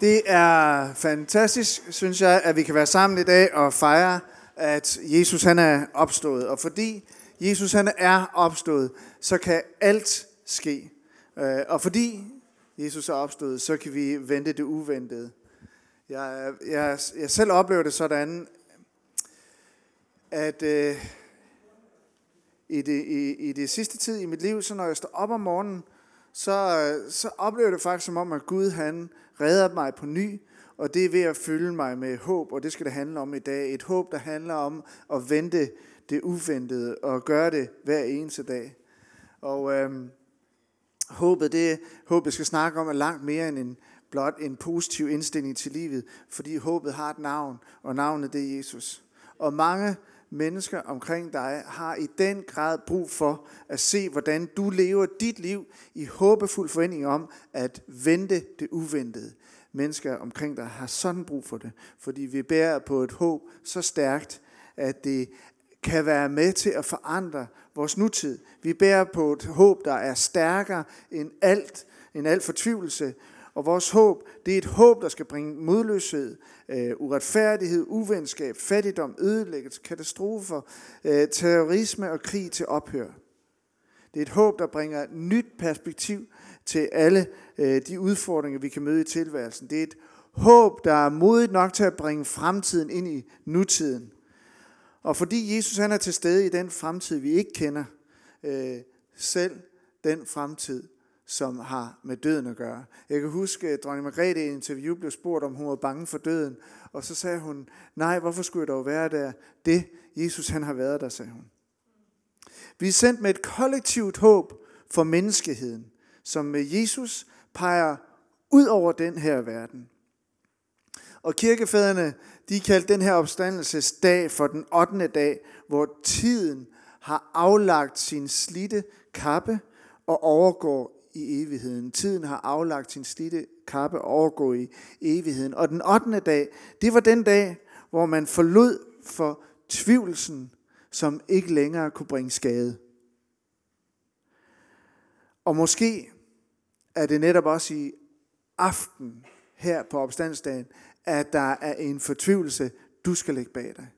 Det er fantastisk, synes jeg, at vi kan være sammen i dag og fejre, at Jesus han er opstået. Og fordi Jesus han er opstået, så kan alt ske. Øh, og fordi Jesus er opstået, så kan vi vente det uventede. Jeg, jeg, jeg selv oplever det sådan, at øh, i, det, i, i det sidste tid i mit liv, så når jeg står op om morgenen, så, så oplever det faktisk som om, at Gud han redder mig på ny, og det er ved at fylde mig med håb, og det skal det handle om i dag. Et håb, der handler om at vente det uventede, og gøre det hver eneste dag. Og øhm, håbet, det håbet skal snakke om, er langt mere end en, blot en positiv indstilling til livet, fordi håbet har et navn, og navnet det er Jesus. Og mange mennesker omkring dig har i den grad brug for at se, hvordan du lever dit liv i håbefuld forventning om at vente det uventede. Mennesker omkring dig har sådan brug for det, fordi vi bærer på et håb så stærkt, at det kan være med til at forandre vores nutid. Vi bærer på et håb, der er stærkere end alt, end alt fortvivlelse, og vores håb, det er et håb, der skal bringe modløshed, øh, uretfærdighed, uvenskab, fattigdom, ødelæggelse, katastrofer, øh, terrorisme og krig til ophør. Det er et håb, der bringer et nyt perspektiv til alle øh, de udfordringer, vi kan møde i tilværelsen. Det er et håb, der er modigt nok til at bringe fremtiden ind i nutiden. Og fordi Jesus han er til stede i den fremtid, vi ikke kender, øh, selv den fremtid, som har med døden at gøre. Jeg kan huske, at dronning Margrethe i et interview blev spurgt, om hun var bange for døden. Og så sagde hun, nej, hvorfor skulle jeg dog være der? Det, Jesus han har været der, sagde hun. Vi er sendt med et kollektivt håb for menneskeheden, som med Jesus peger ud over den her verden. Og kirkefædrene, de kaldte den her opstandelsesdag for den 8. dag, hvor tiden har aflagt sin slitte kappe og overgår i evigheden. Tiden har aflagt sin slidte kappe og overgå i evigheden. Og den 8. dag, det var den dag, hvor man forlod for tvivlsen, som ikke længere kunne bringe skade. Og måske er det netop også i aften her på opstandsdagen, at der er en fortvivlelse, du skal lægge bag dig.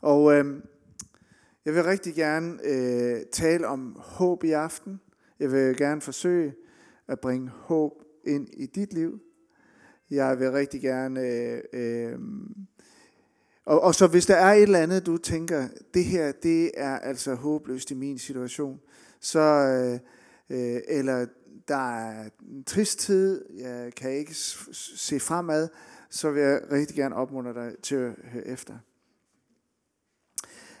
Og øh, jeg vil rigtig gerne øh, tale om håb i aften. Jeg vil gerne forsøge at bringe håb ind i dit liv. Jeg vil rigtig gerne... Øh, øh, og, og så hvis der er et eller andet, du tænker, det her, det er altså håbløst i min situation, så, øh, øh, eller der er en trist tid, jeg kan ikke se fremad, så vil jeg rigtig gerne opmuntre dig til at høre efter.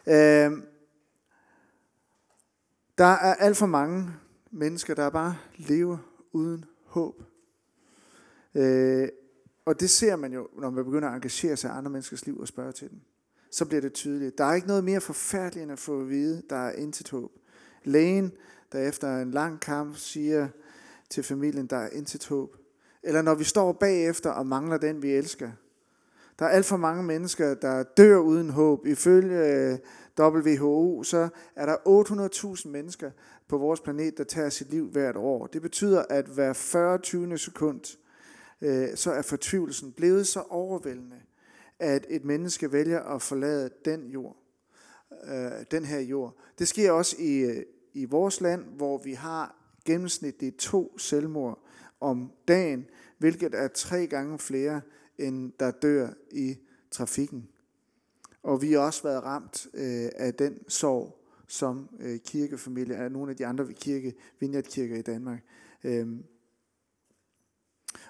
Øh, der er alt for mange, mennesker, der bare lever uden håb. Øh, og det ser man jo, når man begynder at engagere sig i andre menneskers liv og spørge til dem. Så bliver det tydeligt. Der er ikke noget mere forfærdeligt end at få at vide, der er intet håb. Lægen, der efter en lang kamp siger til familien, der er intet håb. Eller når vi står bagefter og mangler den, vi elsker. Der er alt for mange mennesker, der dør uden håb. Ifølge øh, WHO, så er der 800.000 mennesker på vores planet, der tager sit liv hvert år. Det betyder, at hver 40. 20. sekund, øh, så er fortvivlelsen blevet så overvældende, at et menneske vælger at forlade den jord, øh, den her jord. Det sker også i, øh, i vores land, hvor vi har gennemsnitligt to selvmord om dagen, hvilket er tre gange flere, end der dør i trafikken. Og vi har også været ramt øh, af den sorg som øh, kirkefamilie, af nogle af de andre kirke, vineyardkirker i Danmark. Øhm.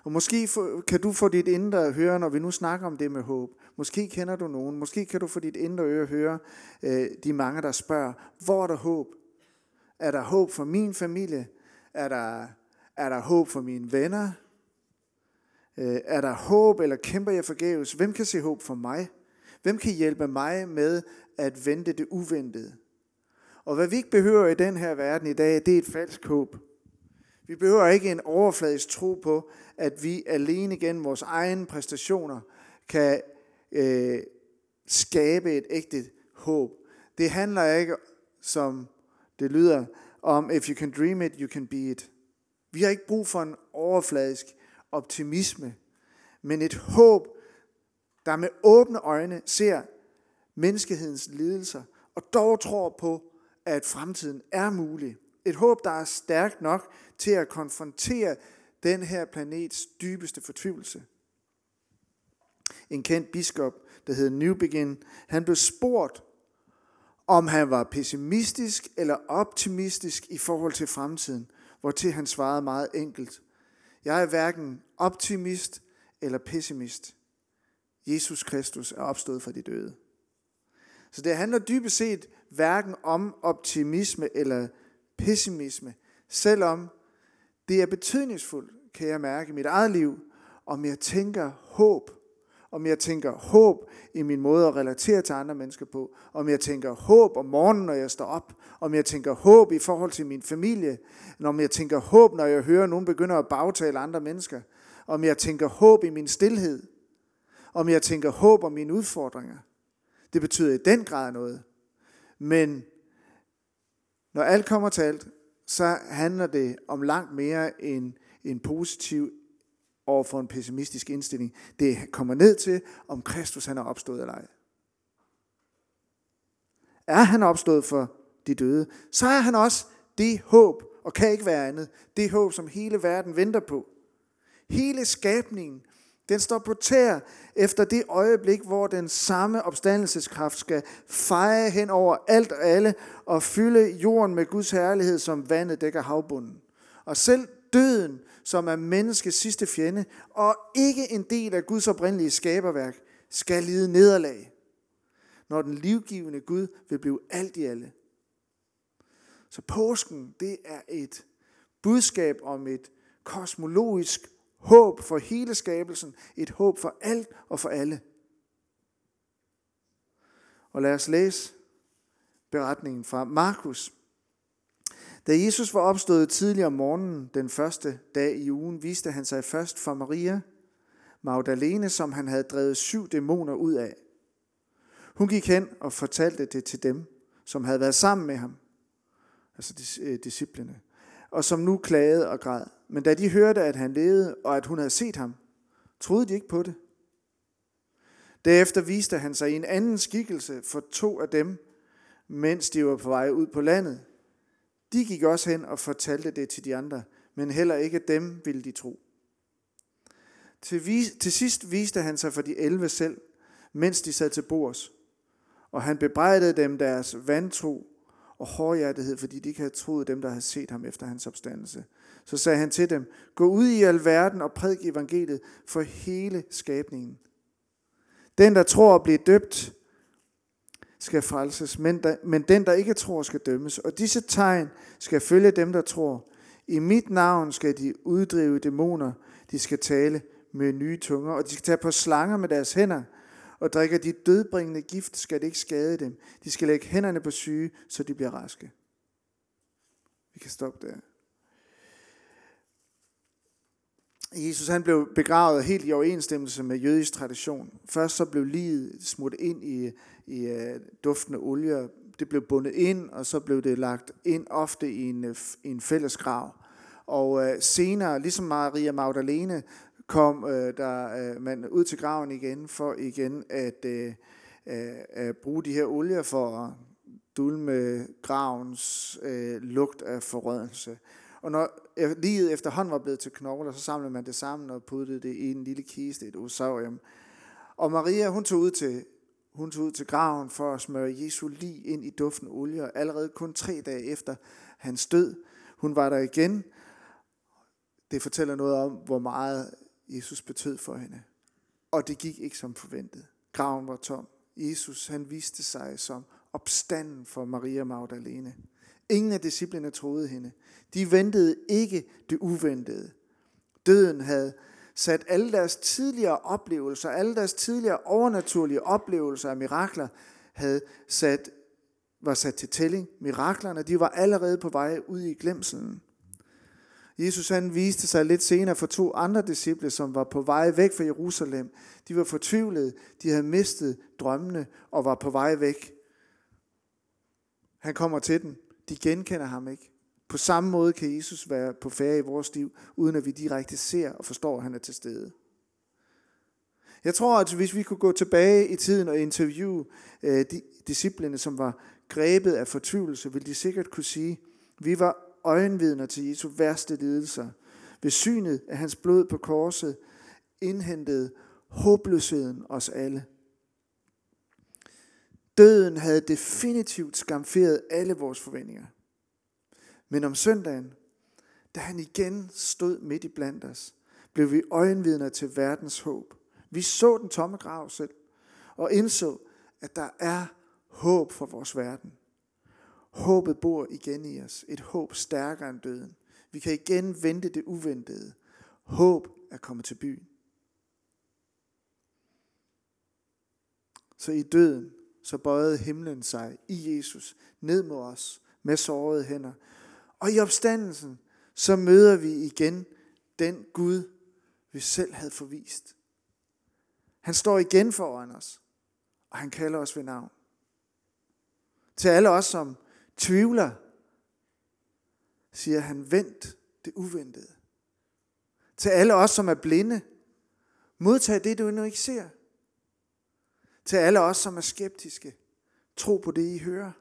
Og måske for, kan du få dit indre at høre, når vi nu snakker om det med håb. Måske kender du nogen. Måske kan du få dit indre øre høre øh, de mange, der spørger, hvor er der håb? Er der håb for min familie? Er der, er der håb for mine venner? Øh, er der håb, eller kæmper jeg forgæves? Hvem kan se håb for mig? Hvem kan hjælpe mig med at vente det uventede? Og hvad vi ikke behøver i den her verden i dag, det er et falsk håb. Vi behøver ikke en overfladisk tro på, at vi alene gennem vores egne præstationer kan øh, skabe et ægte håb. Det handler ikke, som det lyder, om if you can dream it, you can be it. Vi har ikke brug for en overfladisk optimisme, men et håb, der med åbne øjne ser menneskehedens lidelser, og dog tror på, at fremtiden er mulig. Et håb, der er stærkt nok til at konfrontere den her planets dybeste fortvivlelse. En kendt biskop, der hed Newbegin, han blev spurgt, om han var pessimistisk eller optimistisk i forhold til fremtiden, hvortil han svarede meget enkelt. Jeg er hverken optimist eller pessimist. Jesus Kristus er opstået fra de døde. Så det handler dybest set hverken om optimisme eller pessimisme, selvom det er betydningsfuldt, kan jeg mærke i mit eget liv, om jeg tænker håb, om jeg tænker håb i min måde at relatere til andre mennesker på, om jeg tænker håb om morgenen, når jeg står op, om jeg tænker håb i forhold til min familie, om jeg tænker håb, når jeg hører nogen begynder at bagtale andre mennesker, om jeg tænker håb i min stillhed, om jeg tænker håb om mine udfordringer. Det betyder i den grad noget. Men når alt kommer til alt, så handler det om langt mere end en positiv over for en pessimistisk indstilling. Det kommer ned til, om Kristus han er opstået eller ej. Er han opstået for de døde, så er han også det håb, og kan ikke være andet. Det håb, som hele verden venter på. Hele skabningen den står på tær efter det øjeblik, hvor den samme opstandelseskraft skal feje hen over alt og alle og fylde jorden med Guds herlighed, som vandet dækker havbunden. Og selv døden, som er menneskets sidste fjende, og ikke en del af Guds oprindelige skaberværk, skal lide nederlag, når den livgivende Gud vil blive alt i alle. Så påsken, det er et budskab om et kosmologisk Håb for hele skabelsen. Et håb for alt og for alle. Og lad os læse beretningen fra Markus. Da Jesus var opstået tidligere om morgenen den første dag i ugen, viste han sig først for Maria, Magdalene, som han havde drevet syv dæmoner ud af. Hun gik hen og fortalte det til dem, som havde været sammen med ham, altså øh, disciplene, og som nu klagede og græd. Men da de hørte, at han levede, og at hun havde set ham, troede de ikke på det. Derefter viste han sig i en anden skikkelse for to af dem, mens de var på vej ud på landet. De gik også hen og fortalte det til de andre, men heller ikke dem ville de tro. Til, vis, til sidst viste han sig for de elve selv, mens de sad til bords, og han bebrejdede dem deres vantro og hårdhjertighed, fordi de ikke havde troet dem, der havde set ham efter hans opstandelse. Så sagde han til dem, gå ud i alverden og prædik evangeliet for hele skabningen. Den, der tror at blive døbt, skal frelses, men, der, men den, der ikke tror, skal dømmes. Og disse tegn skal følge dem, der tror. I mit navn skal de uddrive dæmoner, de skal tale med nye tunger, og de skal tage på slanger med deres hænder, og drikker de dødbringende gift, skal det ikke skade dem. De skal lægge hænderne på syge, så de bliver raske. Vi kan stoppe der. Jesus han blev begravet helt i overensstemmelse med jødisk tradition. Først så blev livet smurt ind i, i uh, duftende olie. Det blev bundet ind, og så blev det lagt ind ofte i en, øh, i en fælles grav. Og uh, senere, ligesom Maria Magdalene, kom øh, der øh, man ud til graven igen for igen at øh, uh, bruge de her olier for at dulme gravens øh, lugt af forrødelse. Og når livet efterhånden var blevet til knogler, så samlede man det sammen og puttede det i en lille kiste, et osaurium. Og Maria, hun tog ud til, hun tog ud til graven for at smøre Jesu lig ind i duften olie, og allerede kun tre dage efter hans død, hun var der igen. Det fortæller noget om, hvor meget Jesus betød for hende. Og det gik ikke som forventet. Graven var tom. Jesus, han viste sig som opstanden for Maria Magdalene. Ingen af disciplene troede hende. De ventede ikke det uventede. Døden havde sat alle deres tidligere oplevelser, alle deres tidligere overnaturlige oplevelser af mirakler, havde sat, var sat til tælling. Miraklerne, de var allerede på vej ud i glemselen. Jesus han viste sig lidt senere for to andre disciple, som var på vej væk fra Jerusalem. De var fortvivlede, de havde mistet drømmene og var på vej væk. Han kommer til dem. De genkender ham ikke. På samme måde kan Jesus være på færre i vores liv, uden at vi direkte ser og forstår, at han er til stede. Jeg tror, at hvis vi kunne gå tilbage i tiden og interviewe øh, de disciplene, som var grebet af fortvivlelse, ville de sikkert kunne sige, vi var øjenvidner til Jesu værste lidelser. Ved synet af hans blod på korset indhentede håbløsheden os alle. Døden havde definitivt skamferet alle vores forventninger. Men om søndagen, da han igen stod midt i blandt os, blev vi øjenvidner til verdens håb. Vi så den tomme grav selv, og indså, at der er håb for vores verden. Håbet bor igen i os. Et håb stærkere end døden. Vi kan igen vente det uventede. Håb er kommet til byen. Så i døden, så bøjede himlen sig i Jesus ned mod os med sårede hænder. Og i opstandelsen, så møder vi igen den Gud, vi selv havde forvist. Han står igen foran os, og han kalder os ved navn. Til alle os, som tvivler, siger han, vent det uventede. Til alle os, som er blinde, modtag det, du endnu ikke ser. Til alle os, som er skeptiske, tro på det, I hører.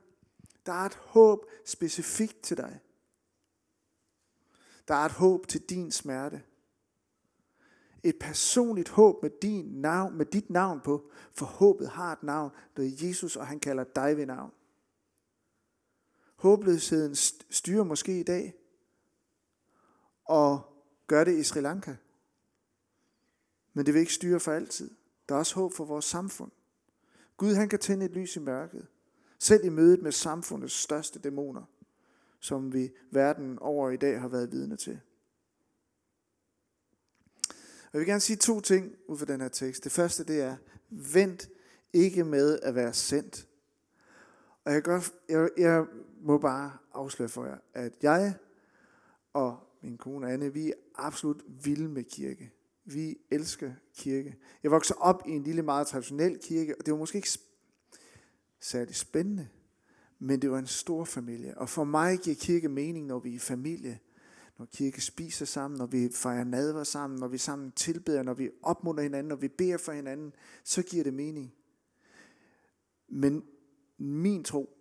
Der er et håb specifikt til dig. Der er et håb til din smerte. Et personligt håb med, din navn, med dit navn på, for håbet har et navn, det er Jesus, og han kalder dig ved navn. Håbløsheden styrer måske i dag, og gør det i Sri Lanka. Men det vil ikke styre for altid. Der er også håb for vores samfund. Gud han kan tænde et lys i mørket. Selv i mødet med samfundets største dæmoner, som vi verden over i dag har været vidne til. Og jeg vil gerne sige to ting ud fra den her tekst. Det første det er, vent ikke med at være sendt. Og jeg, gør, jeg, jeg må bare afsløre for jer, at jeg og min kone Anne, vi er absolut vilde med kirke. Vi elsker kirke. Jeg voksede op i en lille, meget traditionel kirke, og det var måske ikke særlig spændende, men det var en stor familie. Og for mig giver kirke mening, når vi er familie, når kirke spiser sammen, når vi fejrer nadver sammen, når vi sammen tilbeder, når vi opmunder hinanden, når vi beder for hinanden, så giver det mening. Men min tro,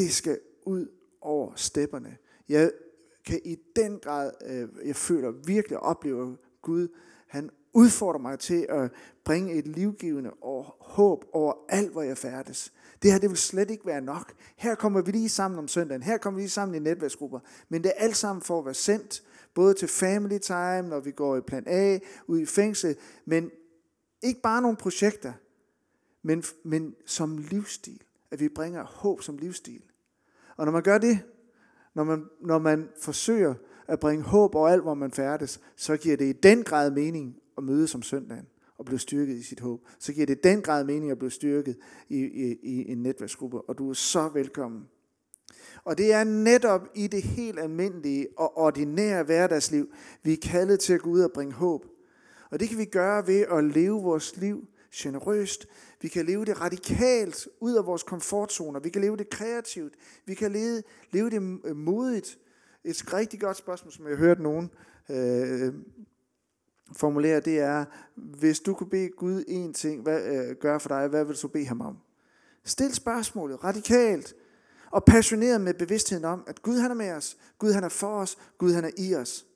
det skal ud over stepperne. Jeg kan i den grad, øh, jeg føler virkelig og oplever Gud, han udfordrer mig til at bringe et livgivende og håb over alt, hvor jeg færdes. Det her, det vil slet ikke være nok. Her kommer vi lige sammen om søndagen. Her kommer vi lige sammen i netværksgrupper. Men det er alt sammen for at være sendt, både til family time, når vi går i plan A, ud i fængsel, men ikke bare nogle projekter, men, men som livsstil. At vi bringer håb som livsstil. Og når man gør det, når man, når man forsøger at bringe håb over alt, hvor man færdes, så giver det i den grad mening at mødes om søndagen og blive styrket i sit håb. Så giver det i den grad mening at blive styrket i, i, i en netværksgruppe, og du er så velkommen. Og det er netop i det helt almindelige og ordinære hverdagsliv, vi er kaldet til at gå ud og bringe håb. Og det kan vi gøre ved at leve vores liv generøst. Vi kan leve det radikalt ud af vores komfortzoner. Vi kan leve det kreativt. Vi kan leve, leve det øh, modigt. Et rigtig godt spørgsmål, som jeg har hørt nogen øh, formulere, det er, hvis du kunne bede Gud en ting hvad, øh, gøre for dig, hvad vil du bede ham om? Stil spørgsmålet radikalt og passioneret med bevidstheden om, at Gud han er med os, Gud han er for os, Gud han er i os.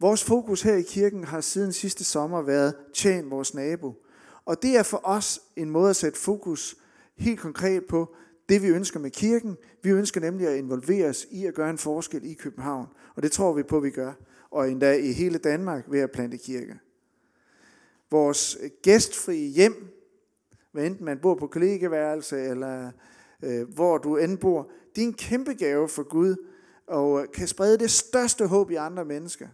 Vores fokus her i kirken har siden sidste sommer været tjen vores nabo. Og det er for os en måde at sætte fokus helt konkret på det, vi ønsker med kirken. Vi ønsker nemlig at involvere os i at gøre en forskel i København. Og det tror vi på, at vi gør. Og endda i hele Danmark ved at plante kirke. Vores gæstfrie hjem, hvad enten man bor på kollegeværelse eller øh, hvor du end bor, det er en kæmpe gave for Gud og kan sprede det største håb i andre mennesker.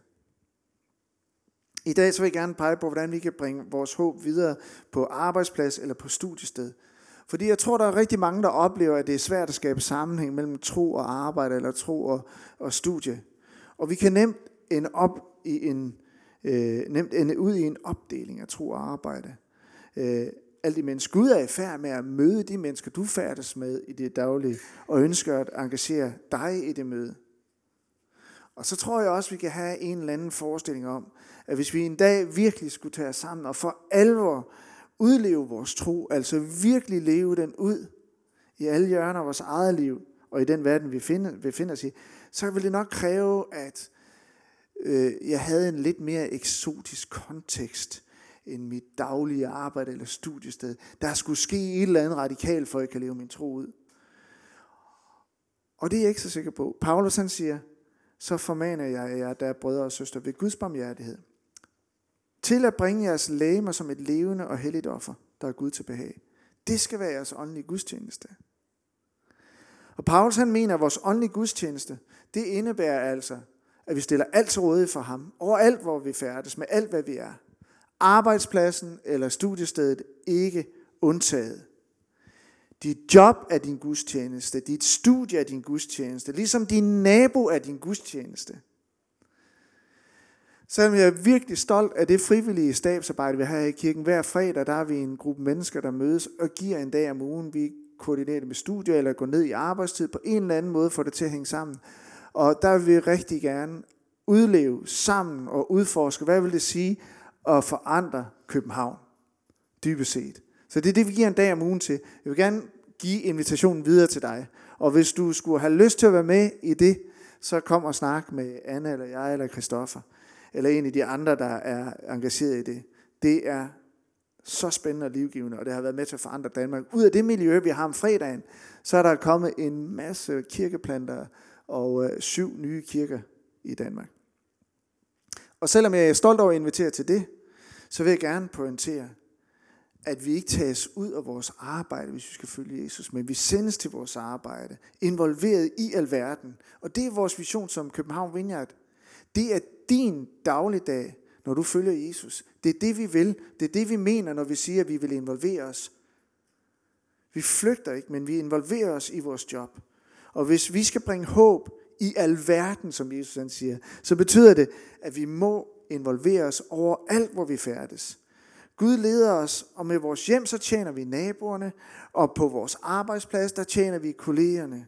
I dag så vil jeg gerne pege på, hvordan vi kan bringe vores håb videre på arbejdsplads eller på studiested. Fordi jeg tror, der er rigtig mange, der oplever, at det er svært at skabe sammenhæng mellem tro og arbejde, eller tro og, og studie. Og vi kan nemt ende, op i en, øh, nemt ende ud i en opdeling af tro og arbejde. Øh, alt imens Gud er i færd med at møde de mennesker, du færdes med i det daglige, og ønsker at engagere dig i det møde. Og så tror jeg også, vi kan have en eller anden forestilling om, at hvis vi en dag virkelig skulle tage os sammen og for alvor udleve vores tro, altså virkelig leve den ud i alle hjørner af vores eget liv, og i den verden, vi finder, befinder os i, så ville det nok kræve, at øh, jeg havde en lidt mere eksotisk kontekst end mit daglige arbejde eller studiested. Der skulle ske et eller andet radikalt, for at jeg kan leve min tro ud. Og det er jeg ikke så sikker på. Paulus han siger, så formaner jeg jer, der er brødre og søstre, ved Guds barmhjertighed, til at bringe jeres lægemer som et levende og helligt offer, der er Gud til behag. Det skal være jeres åndelige gudstjeneste. Og Paulus han mener, at vores åndelige gudstjeneste, det indebærer altså, at vi stiller alt til rådighed for ham, overalt hvor vi færdes, med alt hvad vi er. Arbejdspladsen eller studiestedet ikke undtaget. Dit job er din gudstjeneste, dit studie er din gudstjeneste, ligesom din nabo er din gudstjeneste. Selvom jeg er virkelig stolt af det frivillige stabsarbejde, vi har her i kirken. Hver fredag, der er vi en gruppe mennesker, der mødes og giver en dag om ugen. Vi koordinerer med studier eller går ned i arbejdstid på en eller anden måde, for det til at hænge sammen. Og der vil vi rigtig gerne udleve sammen og udforske, hvad vil det sige at forandre København, dybest set. Så det er det, vi giver en dag om ugen til. Jeg vil gerne give invitationen videre til dig. Og hvis du skulle have lyst til at være med i det, så kom og snak med Anne eller jeg eller Christoffer eller en af de andre, der er engageret i det. Det er så spændende og livgivende, og det har været med til at forandre Danmark. Ud af det miljø, vi har om fredagen, så er der kommet en masse kirkeplanter og øh, syv nye kirker i Danmark. Og selvom jeg er stolt over at invitere til det, så vil jeg gerne pointere, at vi ikke tages ud af vores arbejde, hvis vi skal følge Jesus, men vi sendes til vores arbejde, involveret i alverden. Og det er vores vision som København Vineyard. Det er din dagligdag, når du følger Jesus. Det er det, vi vil. Det er det, vi mener, når vi siger, at vi vil involvere os. Vi flygter ikke, men vi involverer os i vores job. Og hvis vi skal bringe håb i alverden, som Jesus han siger, så betyder det, at vi må involvere os over alt, hvor vi færdes. Gud leder os, og med vores hjem, så tjener vi naboerne, og på vores arbejdsplads, der tjener vi kollegerne.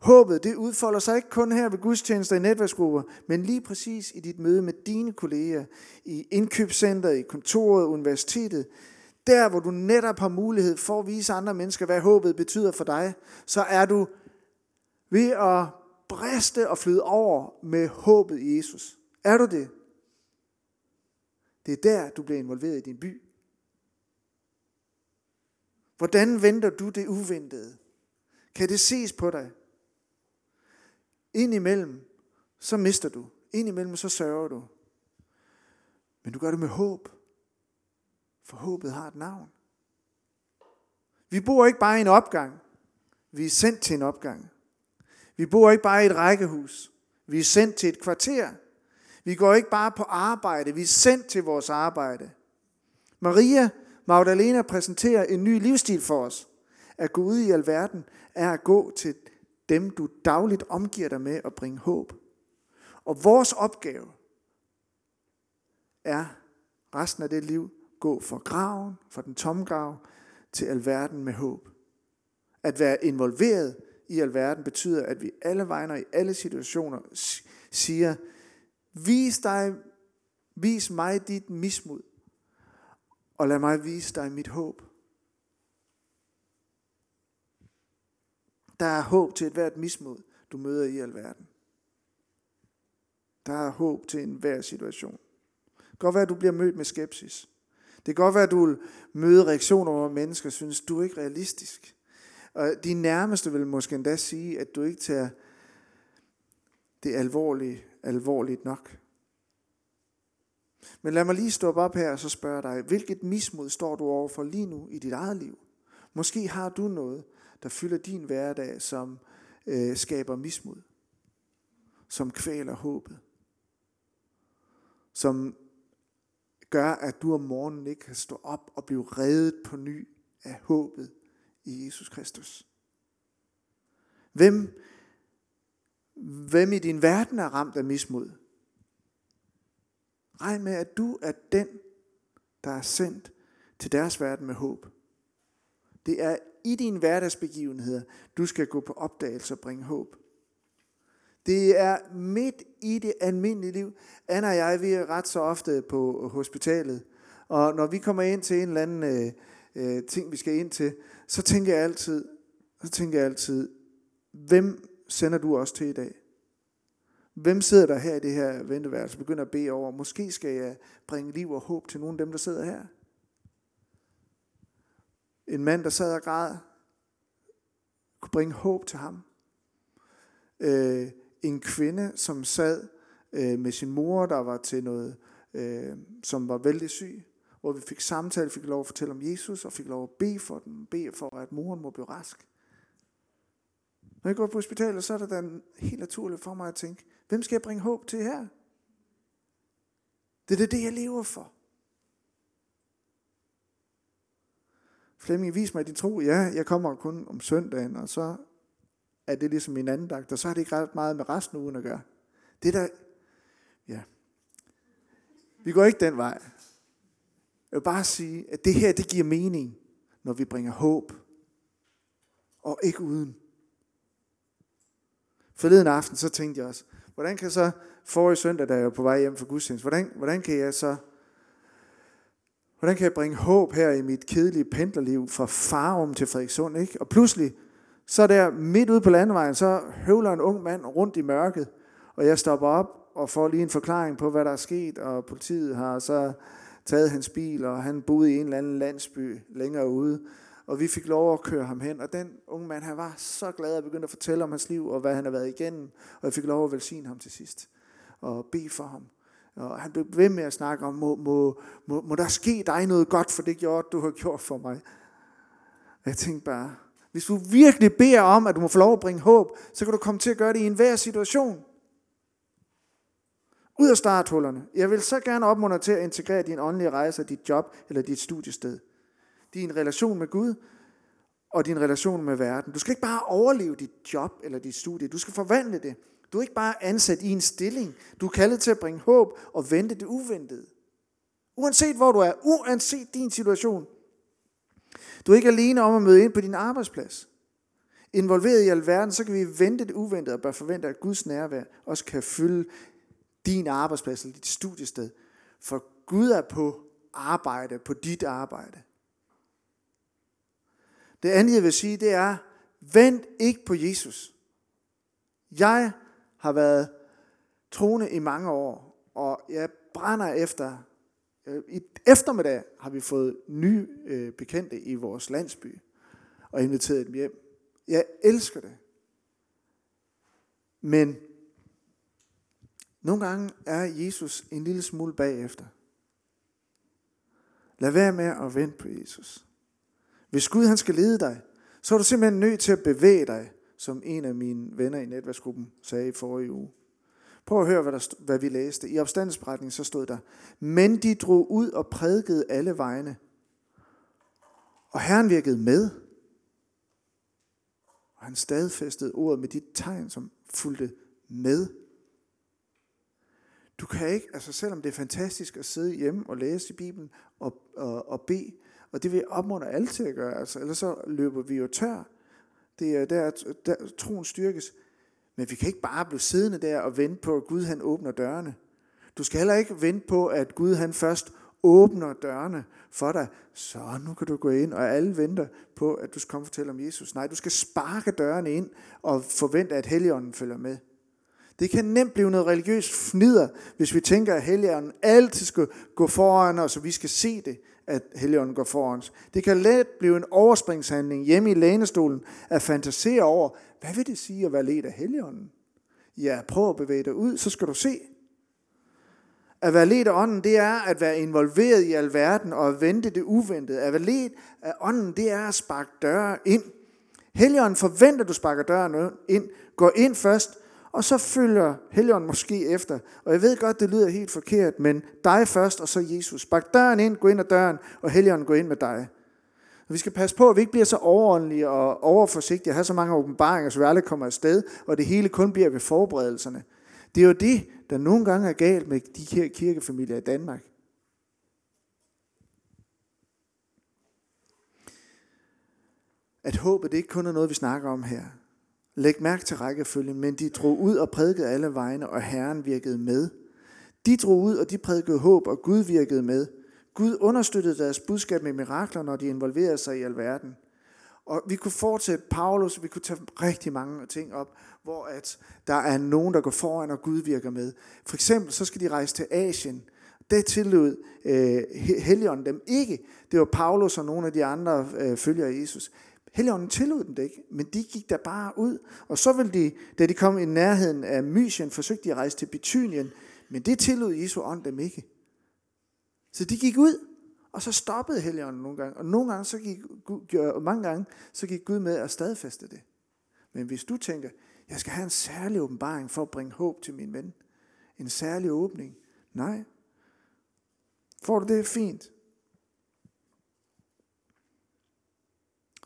Håbet, det udfolder sig ikke kun her ved gudstjenester i netværksgrupper, men lige præcis i dit møde med dine kolleger, i indkøbscenteret, i kontoret, universitetet, der hvor du netop har mulighed for at vise andre mennesker, hvad håbet betyder for dig, så er du ved at briste og flyde over med håbet i Jesus. Er du det? Det er der, du bliver involveret i din by. Hvordan venter du det uventede? Kan det ses på dig? Indimellem, så mister du. Indimellem, så sørger du. Men du gør det med håb. For håbet har et navn. Vi bor ikke bare i en opgang. Vi er sendt til en opgang. Vi bor ikke bare i et rækkehus. Vi er sendt til et kvarter. Vi går ikke bare på arbejde. Vi er sendt til vores arbejde. Maria Magdalena præsenterer en ny livsstil for os. At gå ud i alverden er at gå til dem, du dagligt omgiver dig med at bringe håb. Og vores opgave er resten af det liv gå fra graven, fra den tomme grav, til alverden med håb. At være involveret i alverden betyder, at vi alle vegne og i alle situationer siger, vis, dig, vis mig dit mismod, og lad mig vise dig mit håb. Der er håb til et hvert mismod, du møder i alverden. Der er håb til enhver situation. Det kan godt være, at du bliver mødt med skepsis. Det kan godt være, at du vil møde reaktioner hvor mennesker, synes, du er ikke realistisk. Og de nærmeste vil måske endda sige, at du ikke tager det alvorlige, alvorligt nok. Men lad mig lige stå op her og så spørge dig, hvilket mismod står du overfor lige nu i dit eget liv? Måske har du noget, der fylder din hverdag, som øh, skaber mismod, som kvæler håbet, som gør, at du om morgenen ikke kan stå op og blive reddet på ny af håbet i Jesus Kristus. Hvem, hvem i din verden er ramt af mismod? Regn med, at du er den, der er sendt til deres verden med håb. Det er i dine hverdagsbegivenheder, du skal gå på opdagelse og bringe håb. Det er midt i det almindelige liv. Anna og jeg, vi er ret så ofte på hospitalet. Og når vi kommer ind til en eller anden øh, øh, ting, vi skal ind til, så tænker jeg altid, så tænker jeg altid, hvem sender du os til i dag? Hvem sidder der her i det her venteværelse og begynder at bede over, måske skal jeg bringe liv og håb til nogle af dem, der sidder her? En mand, der sad og græd, kunne bringe håb til ham. Øh, en kvinde, som sad øh, med sin mor, der var til noget, øh, som var vældig syg, hvor vi fik samtale, fik lov at fortælle om Jesus, og fik lov at bede for den, bede for, at moren må blive rask. Når jeg går på hospitalet, så er det da helt naturligt for mig at tænke, hvem skal jeg bringe håb til her? Det er det, jeg lever for. Flemming, vis mig din tro. Ja, jeg kommer kun om søndagen, og så er det ligesom min anden dag, og så har det ikke ret meget med resten af ugen at gøre. Det der, ja. Vi går ikke den vej. Jeg vil bare sige, at det her, det giver mening, når vi bringer håb, og ikke uden. Forleden aften, så tænkte jeg også, hvordan kan jeg så, forrige søndag, da jeg var på vej hjem fra gudstjeneste, hvordan, hvordan kan jeg så, hvordan kan jeg bringe håb her i mit kedelige pendlerliv fra Farum til Frederikssund, ikke? Og pludselig, så der midt ude på landevejen, så høvler en ung mand rundt i mørket, og jeg stopper op og får lige en forklaring på, hvad der er sket, og politiet har så taget hans bil, og han boede i en eller anden landsby længere ude, og vi fik lov at køre ham hen, og den unge mand, han var så glad at begynde at fortælle om hans liv, og hvad han har været igennem, og jeg fik lov at velsigne ham til sidst, og bede for ham. Og han blev ved med at snakke om, må, må, må, må der ske dig noget godt for det gjort, du har gjort for mig. Og jeg tænkte bare, hvis du virkelig beder om, at du må få lov at bringe håb, så kan du komme til at gøre det i enhver situation. Ud af starthullerne. Jeg vil så gerne opmuntre til at integrere din åndelige rejse, dit job eller dit studiested. Din relation med Gud og din relation med verden. Du skal ikke bare overleve dit job eller dit studie. Du skal forvandle det. Du er ikke bare ansat i en stilling. Du er kaldet til at bringe håb og vente det uventede. Uanset hvor du er, uanset din situation. Du er ikke alene om at møde ind på din arbejdsplads. Involveret i alverden, så kan vi vente det uventede og bør forvente, at Guds nærvær også kan fylde din arbejdsplads eller dit studiested. For Gud er på arbejde, på dit arbejde. Det andet, jeg vil sige, det er, vent ikke på Jesus. Jeg har været troende i mange år, og jeg brænder efter. Øh, I eftermiddag har vi fået nye øh, bekendte i vores landsby, og inviteret dem hjem. Jeg elsker det. Men nogle gange er Jesus en lille smule bagefter. Lad være med at vente på Jesus. Hvis Gud han skal lede dig, så er du simpelthen nødt til at bevæge dig, som en af mine venner i netværksgruppen sagde i forrige uge. Prøv at høre, hvad, der, hvad vi læste. I opstandelsberetningen så stod der, men de drog ud og prædikede alle vegne. Og Herren virkede med. Og han stadfæstede ordet med de tegn, som fulgte med. Du kan ikke, altså selvom det er fantastisk at sidde hjemme og læse i Bibelen og, og, og bede, og det vil jeg opmuntre alle til at gøre, altså, ellers så løber vi jo tør. Det er der, der troen styrkes. Men vi kan ikke bare blive siddende der og vente på, at Gud han åbner dørene. Du skal heller ikke vente på, at Gud han først åbner dørene for dig. Så nu kan du gå ind, og alle venter på, at du skal komme og fortælle om Jesus. Nej, du skal sparke dørene ind og forvente, at Helligånden følger med. Det kan nemt blive noget religiøst fnider, hvis vi tænker, at Helligånden altid skal gå foran os, og vi skal se det, at Helligånden går foran os. Det kan let blive en overspringshandling hjemme i lænestolen at fantasere over, hvad vil det sige at være ledt af Helligånden? Ja, prøv at bevæge dig ud, så skal du se. At være ledt af ånden, det er at være involveret i alverden og at vente det uventede. At være ledt af ånden, det er at sparke døre ind. Helligånden forventer, at du sparker døren ind. Gå ind først, og så følger Helligånden måske efter. Og jeg ved godt, det lyder helt forkert, men dig først, og så Jesus. Bak døren ind, gå ind ad døren, og Helligånden gå ind med dig. Og vi skal passe på, at vi ikke bliver så overordentlige og overforsigtige, og have så mange åbenbaringer, så vi aldrig kommer afsted, og det hele kun bliver ved forberedelserne. Det er jo det, der nogle gange er galt med de her kirkefamilier i Danmark. at håbet det ikke kun er noget, vi snakker om her. Læg mærke til rækkefølgen, men de drog ud og prædikede alle vegne, og Herren virkede med. De drog ud, og de prædikede håb, og Gud virkede med. Gud understøttede deres budskab med mirakler, når de involverede sig i alverden. Og vi kunne fortsætte Paulus, vi kunne tage rigtig mange ting op, hvor at der er nogen, der går foran, og Gud virker med. For eksempel så skal de rejse til Asien. Det tillod øh, Helligånden dem ikke. Det var Paulus og nogle af de andre øh, følgere af Jesus. Helligånden tillod dem det ikke, men de gik der bare ud. Og så ville de, da de kom i nærheden af Mysien, forsøgte de at rejse til Bithynien, men det tillod Jesu ånd dem ikke. Så de gik ud, og så stoppede Helligånden nogle gange. Og nogle gange, så gik, og mange gange, så gik Gud med at stadfæste det. Men hvis du tænker, jeg skal have en særlig åbenbaring for at bringe håb til min ven, en særlig åbning, nej. Får du det fint?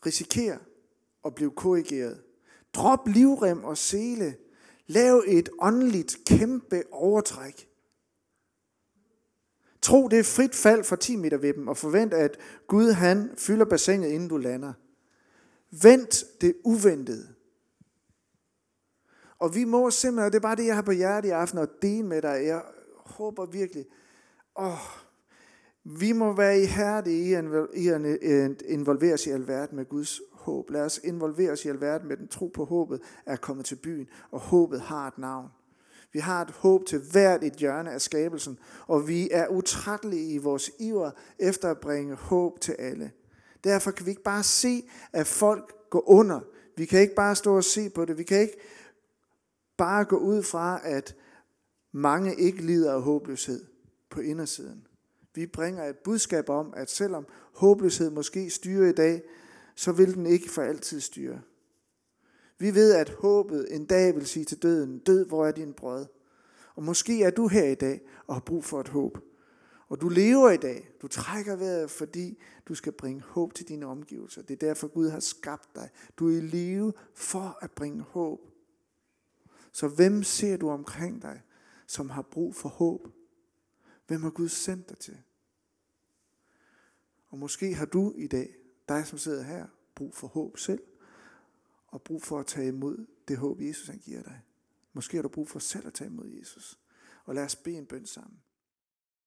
Risikere at blive korrigeret. Drop livrem og sele. Lav et åndeligt kæmpe overtræk. Tro, det er frit fald for 10 meter ved dem, og forvent, at Gud han fylder bassinet, inden du lander. Vent det uventede. Og vi må simpelthen, og det er bare det, jeg har på hjertet i aften, og dele med dig. Jeg håber virkelig, åh, vi må være ihærdige i at øh, involvere os i alverden med Guds håb. Lad os involvere os i alverden med den tro på håbet er kommet til byen, og håbet har et navn. Vi har et håb til hvert et hjørne af skabelsen, og vi er utrættelige i vores iver efter at bringe håb til alle. Derfor kan vi ikke bare se, at folk går under. Vi kan ikke bare stå og se på det. Vi kan ikke bare gå ud fra, at mange ikke lider af håbløshed på indersiden. Vi bringer et budskab om, at selvom håbløshed måske styrer i dag, så vil den ikke for altid styre. Vi ved, at håbet en dag vil sige til døden, død, hvor er din brød? Og måske er du her i dag og har brug for et håb. Og du lever i dag. Du trækker vejret, fordi du skal bringe håb til dine omgivelser. Det er derfor Gud har skabt dig. Du er i live for at bringe håb. Så hvem ser du omkring dig, som har brug for håb? Hvem har Gud sendt dig til? Og måske har du i dag, dig som sidder her, brug for håb selv og brug for at tage imod det håb, Jesus han giver dig. Måske har du brug for selv at tage imod Jesus. Og lad os bede en bøn sammen.